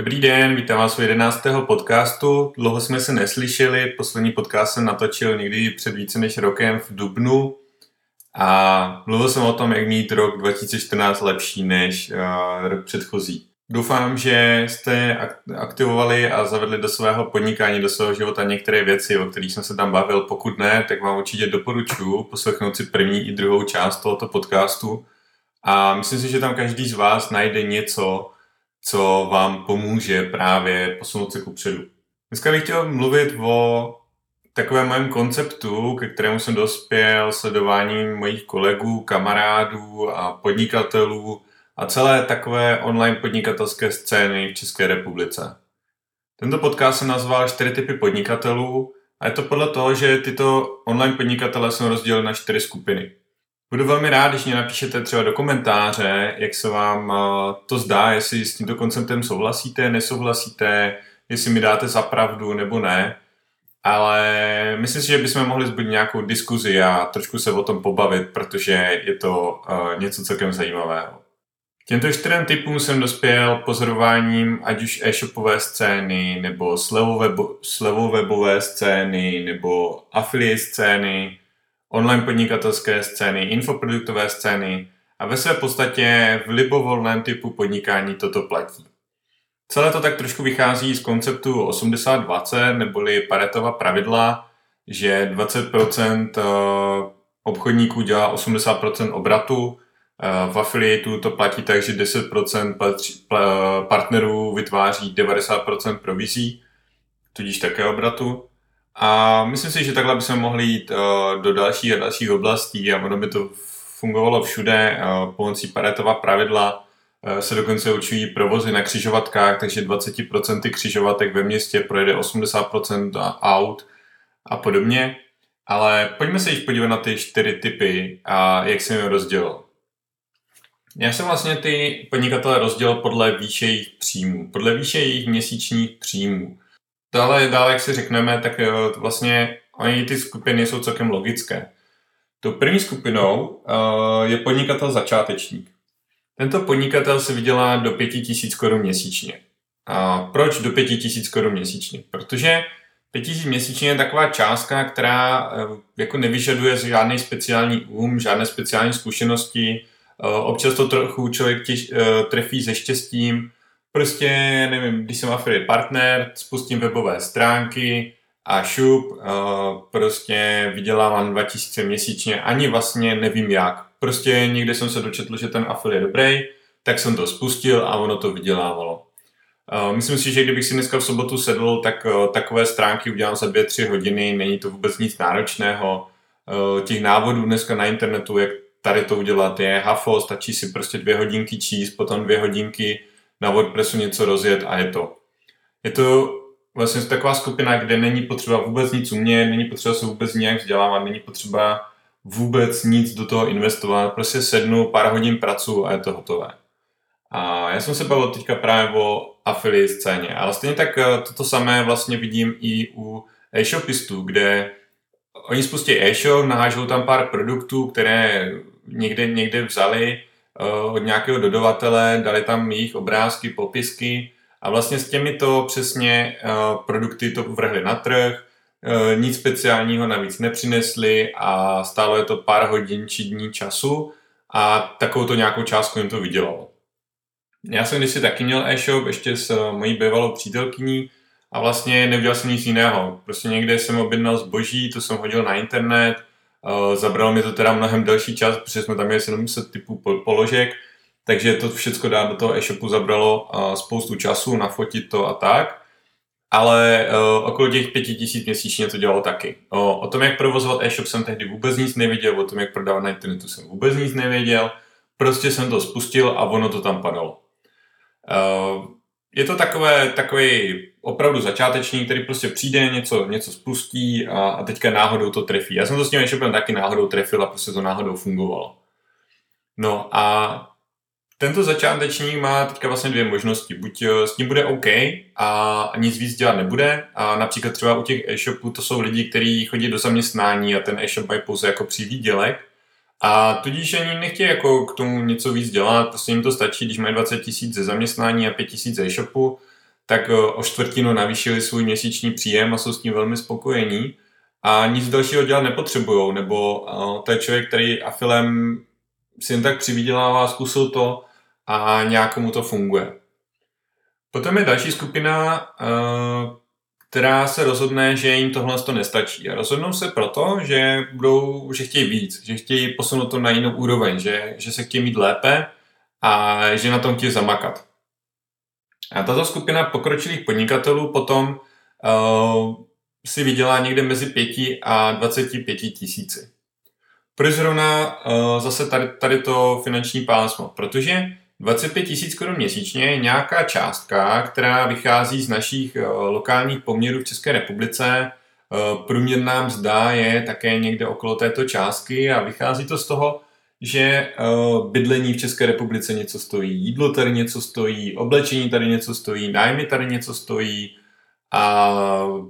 Dobrý den, vítám vás u 11. podcastu. Dlouho jsme se neslyšeli, poslední podcast jsem natočil někdy před více než rokem v Dubnu a mluvil jsem o tom, jak mít rok 2014 lepší než uh, rok předchozí. Doufám, že jste aktivovali a zavedli do svého podnikání, do svého života některé věci, o kterých jsem se tam bavil. Pokud ne, tak vám určitě doporučuji poslechnout si první i druhou část tohoto podcastu. A myslím si, že tam každý z vás najde něco, co vám pomůže právě posunout se kupředu. Dneska bych chtěl mluvit o takovém mém konceptu, ke kterému jsem dospěl sledováním mojich kolegů, kamarádů a podnikatelů a celé takové online podnikatelské scény v České republice. Tento podcast jsem nazval čtyři typy podnikatelů a je to podle toho, že tyto online podnikatele jsou rozděleny na čtyři skupiny. Budu velmi rád, když mě napíšete třeba do komentáře, jak se vám eh, to zdá, jestli s tímto konceptem souhlasíte, nesouhlasíte, jestli mi dáte za pravdu nebo ne. Ale myslím si, že bychom mohli zbudit nějakou diskuzi a trošku se o tom pobavit, protože je to uh, něco celkem zajímavého. Těmto čtyřem typům jsem dospěl pozorováním ať už e-shopové scény, nebo slevou webové scény, nebo affiliate scény, online podnikatelské scény, infoproduktové scény a ve své podstatě v libovolném typu podnikání toto platí. Celé to tak trošku vychází z konceptu 80-20 neboli Paretova pravidla, že 20% eh, obchodníků dělá 80% obratu, eh, v afiliatu to platí tak, že 10% partnerů vytváří 90% provizí, tudíž také obratu. A myslím si, že takhle bychom mohli jít uh, do dalších a dalších oblastí a ono by to fungovalo všude. Uh, pomocí Paretova pravidla uh, se dokonce určují provozy na křižovatkách, takže 20% křižovatek ve městě projede 80% aut a podobně. Ale pojďme se již podívat na ty čtyři typy a jak jsem je rozdělil. Já jsem vlastně ty podnikatele rozdělil podle výše jejich příjmů, podle výše jejich měsíčních příjmů. Dále, dále, jak si řekneme, tak eh, vlastně oni ty skupiny jsou celkem logické. Tou první skupinou uh, je podnikatel začátečník. Tento podnikatel se vydělá do 5000 korun měsíčně. A proč do 5000 korun měsíčně? Protože 5000 měsíčně je taková částka, která uh, jako nevyžaduje žádný speciální um, žádné speciální zkušenosti. Občas to trochu člověk těž, trefí se štěstím, Prostě, nevím, když jsem affiliate partner, spustím webové stránky a šup, uh, prostě vydělávám 2000 měsíčně, ani vlastně nevím jak. Prostě někde jsem se dočetl, že ten affiliate je dobrý, tak jsem to spustil a ono to vydělávalo. Uh, myslím si, že kdybych si dneska v sobotu sedl, tak uh, takové stránky udělám za 2-3 hodiny, není to vůbec nic náročného. Těch návodů dneska na internetu, jak tady to udělat, je hafo, stačí si prostě dvě hodinky číst, potom dvě hodinky na WordPressu něco rozjet a je to. Je to vlastně taková skupina, kde není potřeba vůbec nic umět, není potřeba se vůbec nějak vzdělávat, není potřeba vůbec nic do toho investovat, prostě sednu, pár hodin pracu a je to hotové. A já jsem se bavil teďka právě o affiliate scéně, ale stejně tak eh, toto samé vlastně vidím i u e-shopistů, kde oni spustí e-shop, nahážou tam pár produktů, které někde, někde vzali, od nějakého dodavatele, dali tam jejich obrázky, popisky a vlastně s těmito přesně eh, produkty to vrhli na trh, eh, nic speciálního navíc nepřinesli a stálo je to pár hodin či dní času a takovou to nějakou částku jim to vydělalo. Já jsem kdysi taky měl e-shop ještě s mojí bývalou přítelkyní a vlastně neudělal jsem nic jiného. Prostě někde jsem objednal zboží, to jsem hodil na internet, Uh, zabralo mi to teda mnohem delší čas, protože jsme tam měli 700 typů položek, takže to všechno dát do toho e-shopu zabralo uh, spoustu času, nafotit to a tak. Ale uh, okolo těch 5000 měsíčně to dělalo taky. O tom, jak provozovat e-shop jsem tehdy vůbec nic nevěděl, o tom, jak prodávat na internetu jsem vůbec nic nevěděl. Prostě jsem to spustil a ono to tam padalo. Uh, je to takové, takový opravdu začáteční, který prostě přijde, něco, něco spustí a, a teďka náhodou to trefí. Já jsem to s tím e taky náhodou trefil a prostě to náhodou fungovalo. No a tento začátečník má teďka vlastně dvě možnosti. Buď eh, s tím bude OK a nic víc dělat nebude. A například třeba u těch e-shopů to jsou lidi, kteří chodí do zaměstnání a ten e-shop mají pouze jako přivýdělek. A tudíž ani nechtějí jako k tomu něco víc dělat, prostě jim to stačí, když mají 20 tisíc ze zaměstnání a 5 tisíc e-shopu, tak eh, o čtvrtinu navýšili svůj měsíční příjem a jsou s tím velmi spokojení a nic dalšího dělat nepotřebují, nebo uh, to je člověk, který afilem si jen tak přivydělává, zkusil to a nějakomu to funguje. Potom je další skupina, uh, která se rozhodne, že jim tohle to nestačí. A rozhodnou se proto, že, budou, že chtějí víc, že chtějí posunout to na jinou úroveň, že, že se chtějí mít lépe a že na tom chtějí zamakat. A tato skupina pokročilých podnikatelů potom uh, si vydělá někde mezi 5 a 25 tisíci. Proč zrovna uh, zase tady, tady to finanční pásmo? Protože 25 tisíc korun měsíčně je nějaká částka, která vychází z našich uh, lokálních poměrů v České republice. Uh, průměrná mzda je také někde okolo této částky a vychází to z toho, že uh, bydlení v České republice něco stojí, jídlo tady něco stojí, oblečení tady něco stojí, nájmy tady něco stojí a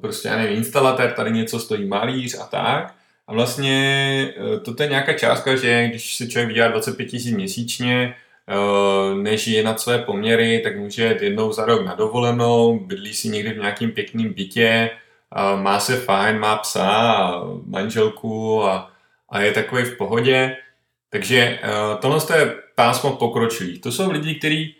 prostě, já nevím, instalatér tady něco stojí, malíř a tak. A vlastně uh, toto je nějaká částka, že když se člověk vydělá 25 tisíc měsíčně, uh, než je na své poměry, tak může jít jednou za rok na dovolenou, bydlí si někdy v nějakým pěkným bytě, má se fajn, má psa, manželku a, a je takový v pohodě. Takže uh, tohle je pásmo pokročilých. To jsou lidi, kteří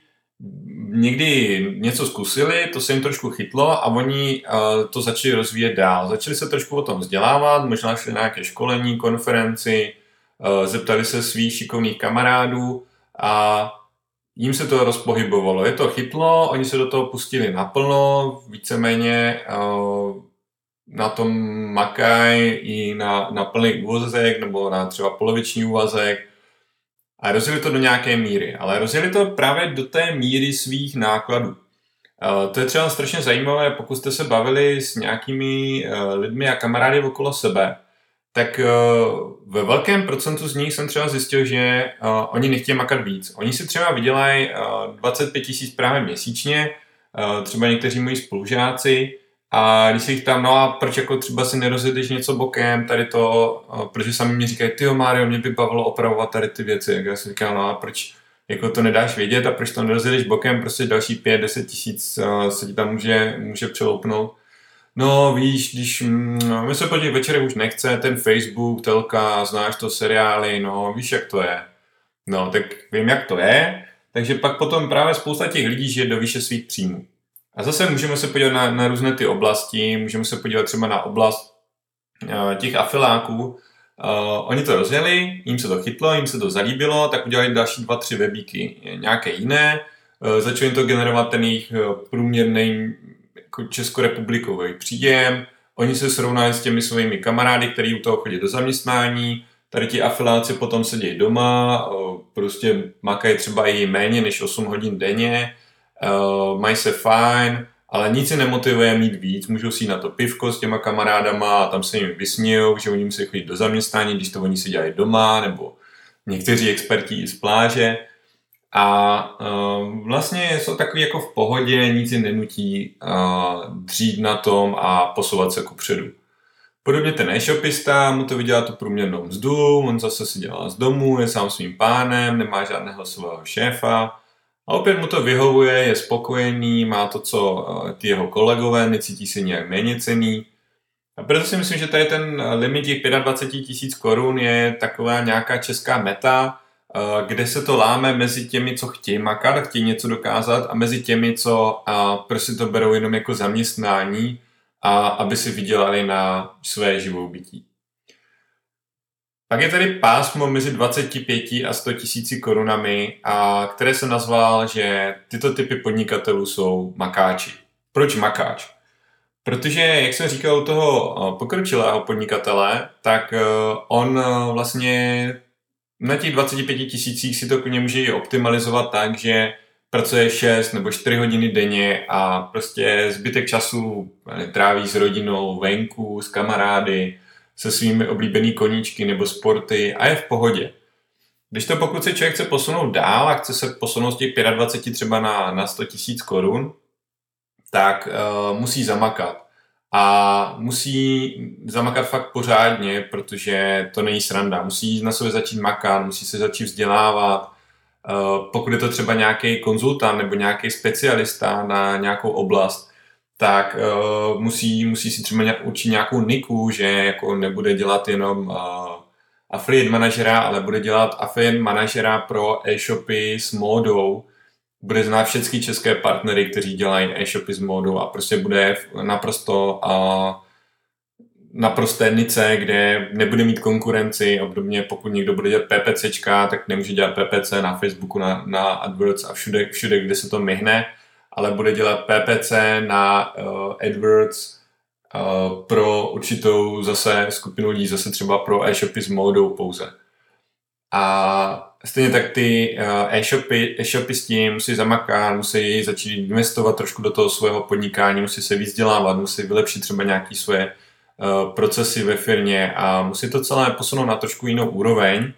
někdy něco zkusili, to se jim trošku chytlo a oni uh, to začali rozvíjet dál. Začali se trošku o tom vzdělávat, možná šli na nějaké školení, konferenci, uh, zeptali se svých šikovných kamarádů a jim se to rozpohybovalo. Je to chytlo, oni se do toho pustili naplno, víceméně na tom makají i na, na plný úvazek nebo na třeba poloviční úvazek a rozjeli to do nějaké míry, ale rozjeli to právě do té míry svých nákladů. To je třeba strašně zajímavé, pokud jste se bavili s nějakými eh, lidmi a kamarády okolo sebe, tak eh, ve velkém procentu z nich jsem třeba zjistil, že eh, oni nechtějí makat víc. Oni si třeba vydělají 25 tisíc právě měsíčně, třeba někteří moji spolužáci, a když se jich tam, no a proč jako třeba si nerozjedeš něco bokem, tady to, protože sami mi říkají, ty Mario, mě by bavilo opravovat tady ty věci. Jak já si říkám, no a proč jako to nedáš vědět a proč to nerozjedeš bokem, prostě další 5-10 tisíc se ti tam může, může přeloupnout. No víš, když no, my se po těch večerech už nechce, ten Facebook, telka, znáš to, seriály, no víš, jak to je. No, tak vím, jak to je, takže pak potom právě spousta těch lidí žije do výše svých příjmů. A zase můžeme se podívat na, na různé ty oblasti, můžeme se podívat třeba na oblast uh, těch afiláků. Uh, oni to rozjeli, jim se to chytlo, jim se to zalíbilo, tak udělali další dva, tři webíky nějaké jiné, začali jim to generovat ten jejich průměrný jako českorepublikový příjem, oni se srovnali s těmi svými kamarády, kteří u toho chodí do zaměstnání, tady ti afiláci potom sedějí doma, prostě makají třeba i méně než 8 hodin denně, uh, mají se fajn, ale nic se nemotivuje mít víc, můžou si na to pivko s těma kamarádama a tam se jim vysmějou, že oni musí chodit do zaměstnání, když to oni si dělají doma, nebo někteří experti i z pláže. A uh, vlastně jsou takový jako v pohodě, nic je nenutí uh, dřít na tom a posouvat se kupředu. Podobně ten e-shopista, mu to vydělá tu průměrnou mzdu, on zase si dělá z domu, je sám svým pánem, nemá žádného svého šéfa, a opět mu to vyhovuje, je spokojený, má to, co eh, ty jeho kolegové, necítí se nějak méně cený. A proto si myslím, že tady ten limit těch 25 tisíc korun je taková nějaká česká meta, eh, kde se to láme mezi těmi, co chtějí makat, chtějí něco dokázat a mezi těmi, co prostě to berou jenom jako zaměstnání a aby si vydělali na své živobytí. Pak je tady pásmo mezi 25 a 100 tisíci korunami, a které jsem nazval, že tyto typy podnikatelů jsou makáči. Proč makáč? Protože, jak jsem říkal u toho eh, pokročilého podnikatele, tak eh, on eh, vlastně na těch 25 tisících si to klidně může optimalizovat tak, že pracuje 6 nebo 4 hodiny denně a prostě zbytek času tráví s rodinou, venku, s kamarády, se svými oblíbený koníčky nebo sporty a je v pohodě. Když to pokud se člověk chce posunout dál a chce se posunout z těch 25 třeba na, na 100 tisíc korun, tak uh, musí zamakat. A musí zamakat fakt pořádně, protože to není sranda. Musí na sebe začít makat, musí se začít vzdělávat, pokud je to třeba nějaký konzultant nebo nějaký specialista na nějakou oblast, tak uh, musí, musí si třeba učit nějakou niku, že jako nebude dělat jenom uh, affiliate manažera, ale bude dělat affiliate manažera pro e-shopy s módou, bude znát všechny české partnery, kteří dělají e-shopy s módou a prostě bude naprosto uh, naprosté nice, kde nebude mít konkurenci, obdobně pokud někdo bude dělat PPCčka, tak nemůže dělat PPC na Facebooku, na, na AdWords a všude, všude, kde se to myhne, ale bude dělat PPC na uh, AdWords uh, pro určitou zase skupinu lidí, zase třeba pro e-shopy s módou pouze. A stejně tak ty uh, e-shopy, e-shopy s tím musí zamakat, musí začít investovat trošku do toho svého podnikání, musí se víc musí vylepšit třeba nějaké svoje uh, procesy ve firmě a musí to celé posunout na trošku jinou úroveň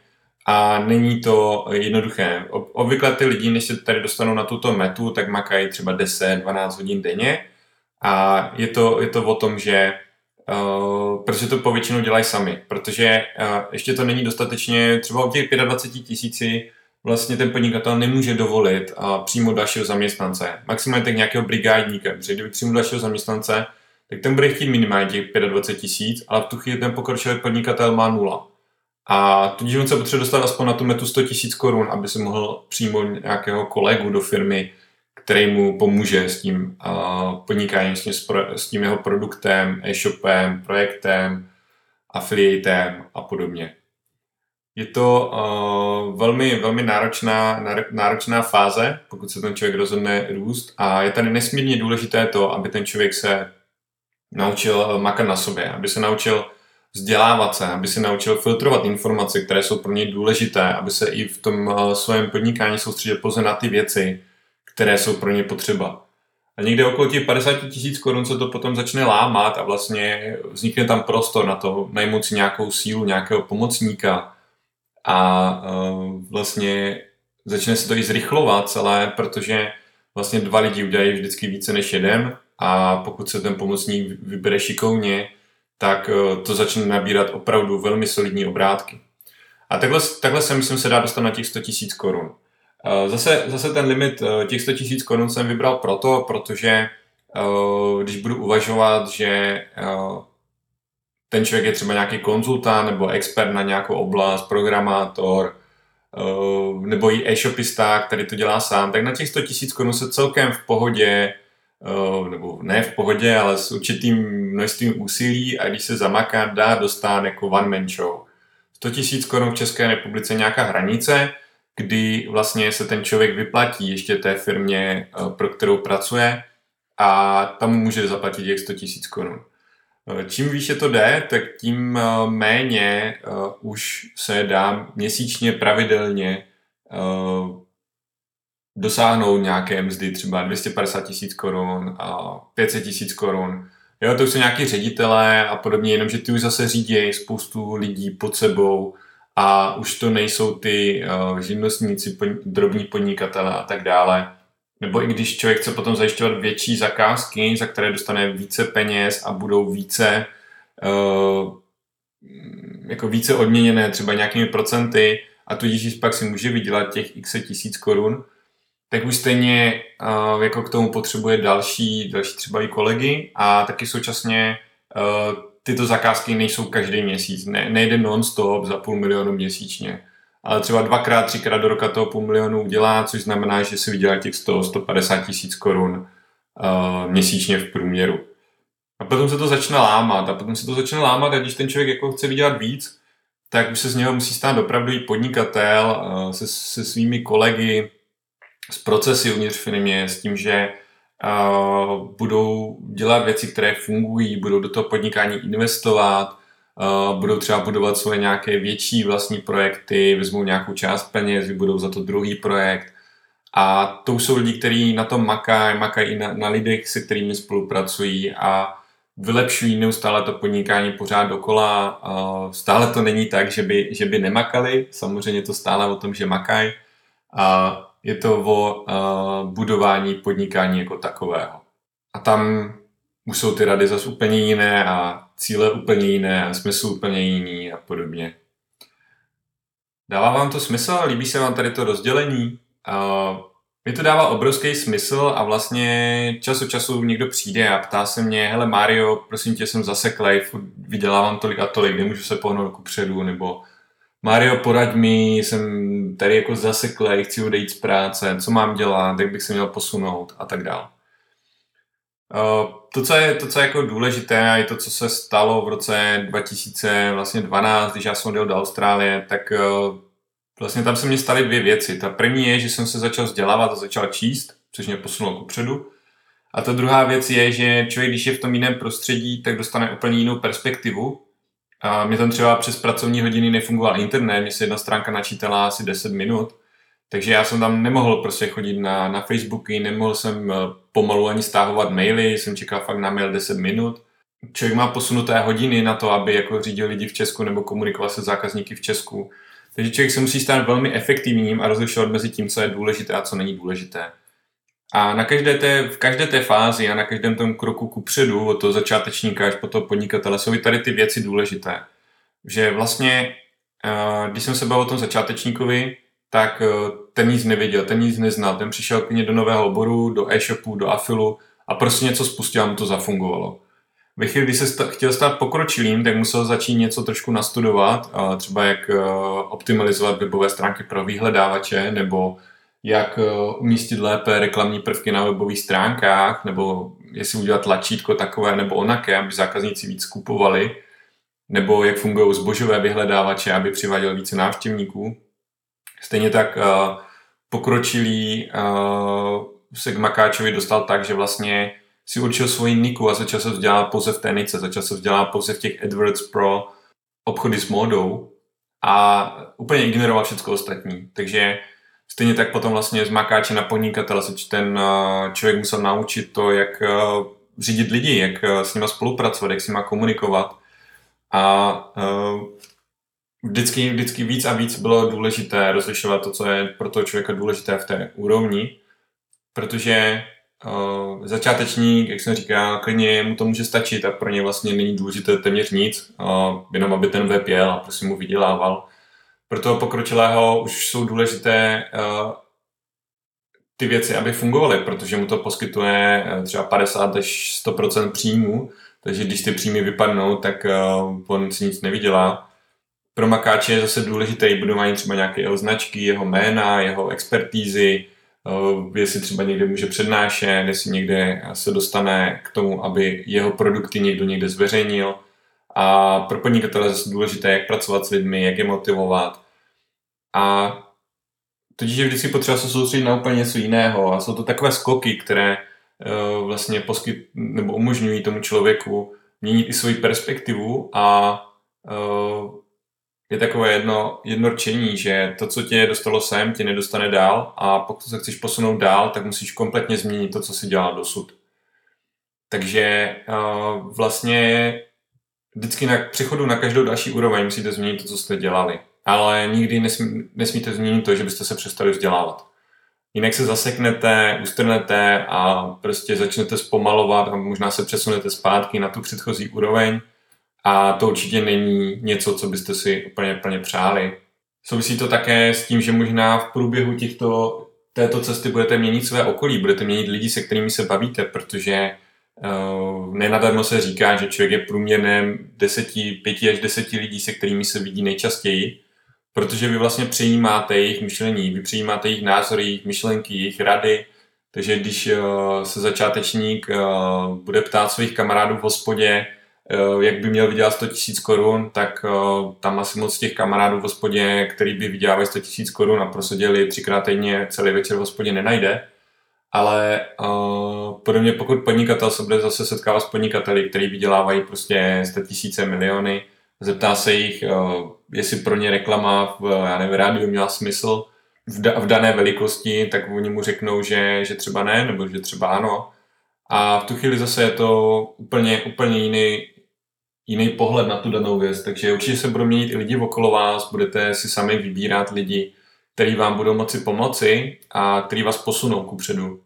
a není to jednoduché. Obvykle ty lidi, než se tady dostanou na tuto metu, tak makají třeba 10-12 hodin denně a je to, je to o tom, že uh, protože to povětšinou dělají sami, protože uh, ještě to není dostatečně, třeba od těch 25 tisíci vlastně ten podnikatel nemůže dovolit uh, přímo dalšího zaměstnance. Maximálně tak nějakého brigádníka, protože kdyby přímo dalšího zaměstnance, tak ten bude chtít minimálně těch 25 tisíc, ale v tu chvíli ten pokročilý podnikatel má nula. A tudíž on se potřebuje dostat aspoň na tu metu 100 tisíc korun, aby si mohl přímo nějakého kolegu do firmy, který mu pomůže s tím uh, podnikáním, s tím, s tím jeho produktem, e-shopem, projektem, afiliatem a podobně. Je to uh, velmi, velmi náročná, náročná fáze, pokud se ten člověk rozhodne růst a je tady nesmírně důležité to, aby ten člověk se naučil makat na sobě, aby se naučil vzdělávat se, aby se naučil filtrovat informace, které jsou pro něj důležité, aby se i v tom uh, svém podnikání soustředil pouze na ty věci, které jsou pro ně potřeba. A někde okolo těch 50 tisíc korun se to potom začne lámat a vlastně vznikne tam prostor na to najmout si nějakou sílu, nějakého pomocníka a uh, vlastně začne se to i zrychlovat celé, protože vlastně dva lidi udělají vždycky více než jeden a pokud se ten pomocník vybere šikovně, tak uh, to začne nabírat opravdu velmi solidní obrátky. A takhle, takhle se myslím se dá dostat na těch 100 tisíc korun. Eh, zase, zase ten limit eh, těch 100 000 korun jsem vybral proto, protože eh, když budu uvažovat, že ten člověk je třeba nějaký konzultant nebo expert na nějakou oblast, programátor, nebo i e-shopista, který to dělá sám, tak na těch 100 000 korun se celkem v pohodě, nebo ne v pohodě, ale s určitým množstvím úsilí a když se zamaká, dá dostat jako one man show. 100 000 korun v České republice nějaká hranice, kdy vlastně se ten člověk vyplatí ještě té firmě, eh, pro kterou pracuje a tam může zaplatit těch 100 tisíc korun. Eh, čím výše to jde, tak tím eh, méně už se dá měsíčně pravidelně dosáhnout nějaké mzdy, třeba 250 tisíc korun a 500 tisíc korun. Jo, to jsou nějaký ředitelé a podobně, jenomže ty už zase řídí spoustu lidí pod sebou, a už to nejsou ty uh, živnostníci, drobní podnikatele a tak dále. Nebo i když člověk chce potom zajišťovat větší zakázky, za které dostane více peněz a budou více uh, jako více odměněné třeba nějakými procenty a tudíž pak si může vydělat těch x tisíc korun, tak už stejně uh, jako k tomu potřebuje další, další třeba i kolegy a taky současně uh, tyto zakázky nejsou každý měsíc, ne, nejde non-stop za půl milionu měsíčně, ale třeba dvakrát, třikrát do roka toho půl milionu udělá, což znamená, že si vydělá těch 100-150 tisíc korun uh, měsíčně v průměru. A potom se to začne lámat a potom se to začne lámat a když ten člověk jako chce vydělat víc, tak už se z něho musí stát opravdu podnikatel uh, se, se svými kolegy, s procesy uvnitř firmě, s tím, že uh, budou dělat věci, které fungují, budou do toho podnikání investovat, uh, budou třeba budovat svoje nějaké větší vlastní projekty, vezmou nějakou část peněz, vybudou za to druhý projekt. A to jsou lidi, kteří na tom makají, makají na, na lidech, se kterými spolupracují a vylepšují neustále to podnikání pořád dokola. Uh, stále to není tak, že by, že by nemakali, samozřejmě to stále o tom, že makají. A je to o uh, budování podnikání jako takového. A tam už jsou ty rady zase úplně jiné a cíle úplně jiné a smysl úplně jiný a podobně. Dává vám to smysl? Líbí se vám tady to rozdělení? Uh, mi to dává obrovský smysl a vlastně čas od času někdo přijde a ptá se mě, hele Mario, prosím tě, jsem zaseklej, vydělávám tolik a tolik, nemůžu se pohnout ku předu, nebo Mario, poraď mi, jsem tady jako zaseklej, chci odejít z práce, co mám dělat, jak bych se měl posunout a tak dále. To, co je, to, co je jako důležité, a je to, co se stalo v roce 2012, když já jsem odjel do Austrálie, tak vlastně tam se mě staly dvě věci. Ta první je, že jsem se začal vzdělávat a začal číst, což mě posunulo kupředu. A ta druhá věc je, že člověk, když je v tom jiném prostředí, tak dostane úplně jinou perspektivu. A mě tam třeba přes pracovní hodiny nefungoval internet, mě se jedna stránka načítala asi 10 minut, takže já jsem tam nemohl prostě chodit na, na Facebooky, nemohl jsem eh, pomalu ani stahovat maily, jsem čekal fakt na mail 10 minut. Člověk má posunuté hodiny na to, aby jako řídil lidi v Česku nebo komunikoval se zákazníky v Česku. Takže člověk se musí stát velmi efektivním a rozlišovat mezi tím, co je důležité a co není důležité. A na každé té, v každé té fázi a na každém tom kroku ku předu, od toho začátečníka až po toho podnikatele, jsou tady ty věci důležité. Že vlastně, eh, když jsem se bavil o tom začátečníkovi, tak eh, ten nic nevěděl, ten nic neznal, ten přišel k do nového oboru, do e-shopu, do afilu a prostě něco spustil a mu to zafungovalo. Ve chvíli, kdy se sta- chtěl stát pokročilým, tak musel začít něco trošku nastudovat, třeba jak eh, optimalizovat webové stránky pro vyhledávače, nebo jak eh, umístit lépe reklamní prvky na webových stránkách, nebo jestli udělat tlačítko takové nebo onaké, aby zákazníci víc kupovali, nebo jak fungují zbožové vyhledávače, aby přiváděl více návštěvníků. Stejně tak uh, pokročilý uh, se k Makáčovi dostal tak, že vlastně si určil svoji niku a začal se vzdělávat pouze v té nice, začal se vzdělávat pouze v těch AdWords pro obchody s módou a úplně ignoroval všechno ostatní. Takže stejně tak potom vlastně z makáče na podnikatele se ten uh, člověk musel naučit to, jak uh, řídit lidi, jak s nima spolupracovat, jak s nima komunikovat. A vždycky, vždycky víc a víc bylo důležité rozlišovat to, co je pro toho člověka důležité v té úrovni, protože začátečník, jak jsem říkal, klidně mu to může stačit a pro ně vlastně není důležité téměř nic, jenom aby ten web jel a prostě mu vydělával. Pro toho pokročilého už jsou důležité uh, ty věci, aby fungovaly, protože mu to poskytuje třeba 50 až 100% příjmu, takže když ty příjmy vypadnou, tak uh, on si nic nevydělá pro makáče je zase důležité budování třeba nějaké jeho značky, jeho jména, jeho expertízy, eh, jestli třeba někde může přednášet, jestli někde se dostane k tomu, aby jeho produkty někdo někde zveřejnil. A pro podnikatele je zase důležité, jak pracovat s lidmi, jak je motivovat. A tudíž je vždycky potřeba se soustředit na úplně něco jiného. A jsou to takové skoky, které uh, vlastně poskyt, nebo umožňují tomu člověku měnit i svoji perspektivu a uh, je takové jedno, jedno rčení, že to, co tě dostalo sem, tě nedostane dál a pokud se chceš posunout dál, tak musíš kompletně změnit to, co jsi dělal dosud. Takže uh, vlastně vždycky na přechodu na každou další úroveň musíte změnit to, co jste dělali. Ale nikdy nesmí, nesmíte změnit to, že byste se přestali vzdělávat. Jinak se zaseknete, ustrnete a prostě začnete zpomalovat a možná se přesunete zpátky na tu předchozí úroveň a to určitě není něco, co byste si úplně plně přáli. Souvisí to také s tím, že možná v průběhu těchto, této cesty budete měnit své okolí, budete měnit lidi, se kterými se bavíte, protože uh, nenadarmo se říká, že člověk je průměrem deseti, pěti až deseti lidí, se kterými se vidí nejčastěji, protože vy vlastně přijímáte jejich myšlení, vy přijímáte jejich názory, jejich myšlenky, jejich rady, takže když uh, se začátečník uh, bude ptát svých kamarádů v hospodě, Eh, jak by měl vydělat 100 000 korun, tak eh, tam asi moc těch kamarádů v hospodě, který by vydělávali 100 000 korun a prosadili třikrát týdně celý večer v hospodě nenajde. Ale uh, podobně pokud podnikatel se bude zase setkávat s podnikateli, který vydělávají prostě 100 tisíce miliony, zeptá se jich, uh, jestli pro ně reklama v, já nevím, rádiu měla smysl v, da, v dané velikosti, tak oni mu řeknou, že, že třeba ne, nebo že třeba ano. A v tu chvíli zase je to úplně, úplně jiný, jiný pohled na tu danou věc, takže určitě se budou měnit i lidi okolo vás, budete si sami vybírat lidi, který vám budou moci pomoci a který vás posunou ku předu.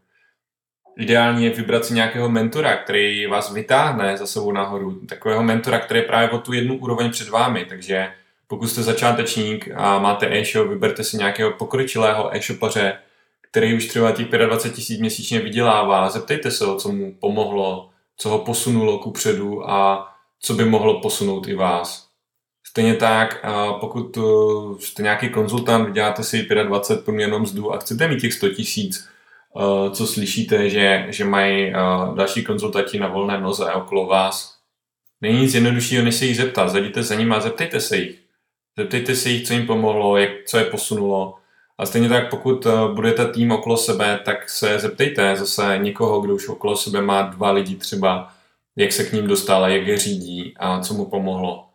Ideální je vybrat si nějakého mentora, který vás vytáhne za sebou nahoru. Takového mentora, který je právě o tu jednu úroveň před vámi. Takže Pokud jste začátečník a máte e-shop, vyberte si nějakého pokročilého e-shopaře, který už třeba těch 25 tisíc měsíčně vydělává. Zeptejte se ho, co mu pomohlo, co ho posunulo ku předu a co by mohlo posunout i vás. Stejně tak, pokud uh, jste nějaký konzultant, vyděláte si 25 průměrnou mzdu a chcete mít těch 100 tisíc, co slyšíte, že, že mají uh, další konzultanti na volné noze okolo vás, není nic jednoduššího, než se jich zeptat. Zajděte za nimi a zeptejte se jich. Zeptejte se jich, co jim pomohlo, jak, co je posunulo. A stejně tak, pokud budete tým okolo sebe, tak se zeptejte zase někoho, kdo už okolo sebe má dva lidi třeba, jak se k ním dostal, jak je řídí a co mu pomohlo.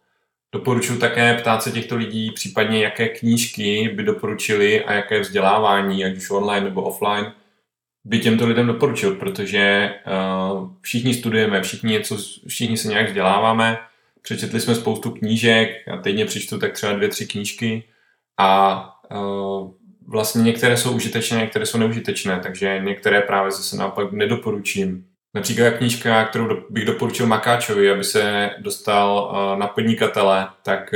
Doporučuji také ptát se těchto lidí, případně jaké knížky by doporučili a jaké vzdělávání, ať už online nebo offline, by těmto lidem doporučil, protože uh, všichni studujeme, všichni, něco, všichni se nějak vzděláváme, přečetli jsme spoustu knížek, já týdně přečtu tak třeba dvě, tři knížky a uh, vlastně některé jsou užitečné, některé jsou neužitečné, takže některé právě zase naopak nedoporučím. Například knížka, kterou bych doporučil Makáčovi, aby se dostal eh, na podnikatele, tak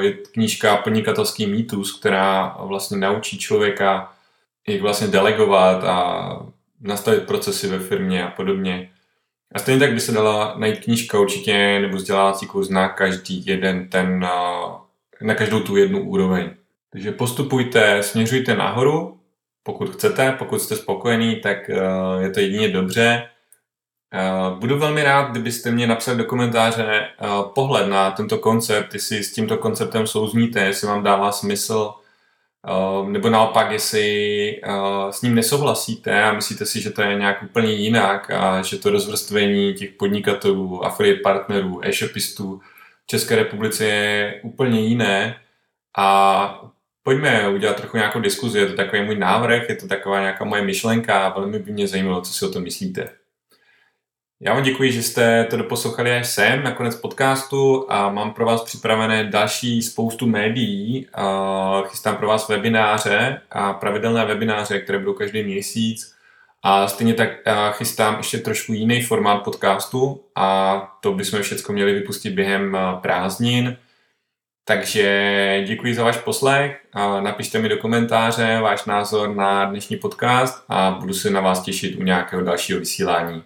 je knížka Podnikatelský mýtus, která vlastně naučí člověka, jak vlastně delegovat a nastavit procesy ve firmě a podobně. A stejně tak by se dala najít knížka určitě nebo vzdělávací kurz na každý jeden ten, na každou tu jednu úroveň. Takže postupujte, směřujte nahoru, pokud chcete, pokud jste spokojený, tak je to jedině dobře Uh, budu velmi rád, kdybyste mě napsali do komentáře uh, pohled na tento koncept, jestli s tímto konceptem souzníte, jestli vám dává smysl, nebo naopak, jestli s ním nesouhlasíte a myslíte si, že to je nějak úplně jinak a že to rozvrstvení těch podnikatelů, affiliate partnerů, e-shopistů v České republice je úplně jiné a pojďme udělat trochu nějakou diskuzi, je to takový můj návrh, je to taková nějaká moje myšlenka a velmi by mě zajímalo, co si o tom myslíte. Já vám děkuji, že jste to doposlouchali až sem, na konec podcastu a mám pro vás připravené další spoustu médií. Chystám pro vás webináře a pravidelné webináře, které budou každý měsíc. A stejně tak chystám ještě trošku jiný formát podcastu a to bychom všechno měli vypustit během prázdnin. Takže děkuji za váš poslech napište mi do komentáře váš názor na dnešní podcast a budu se na vás těšit u nějakého dalšího vysílání.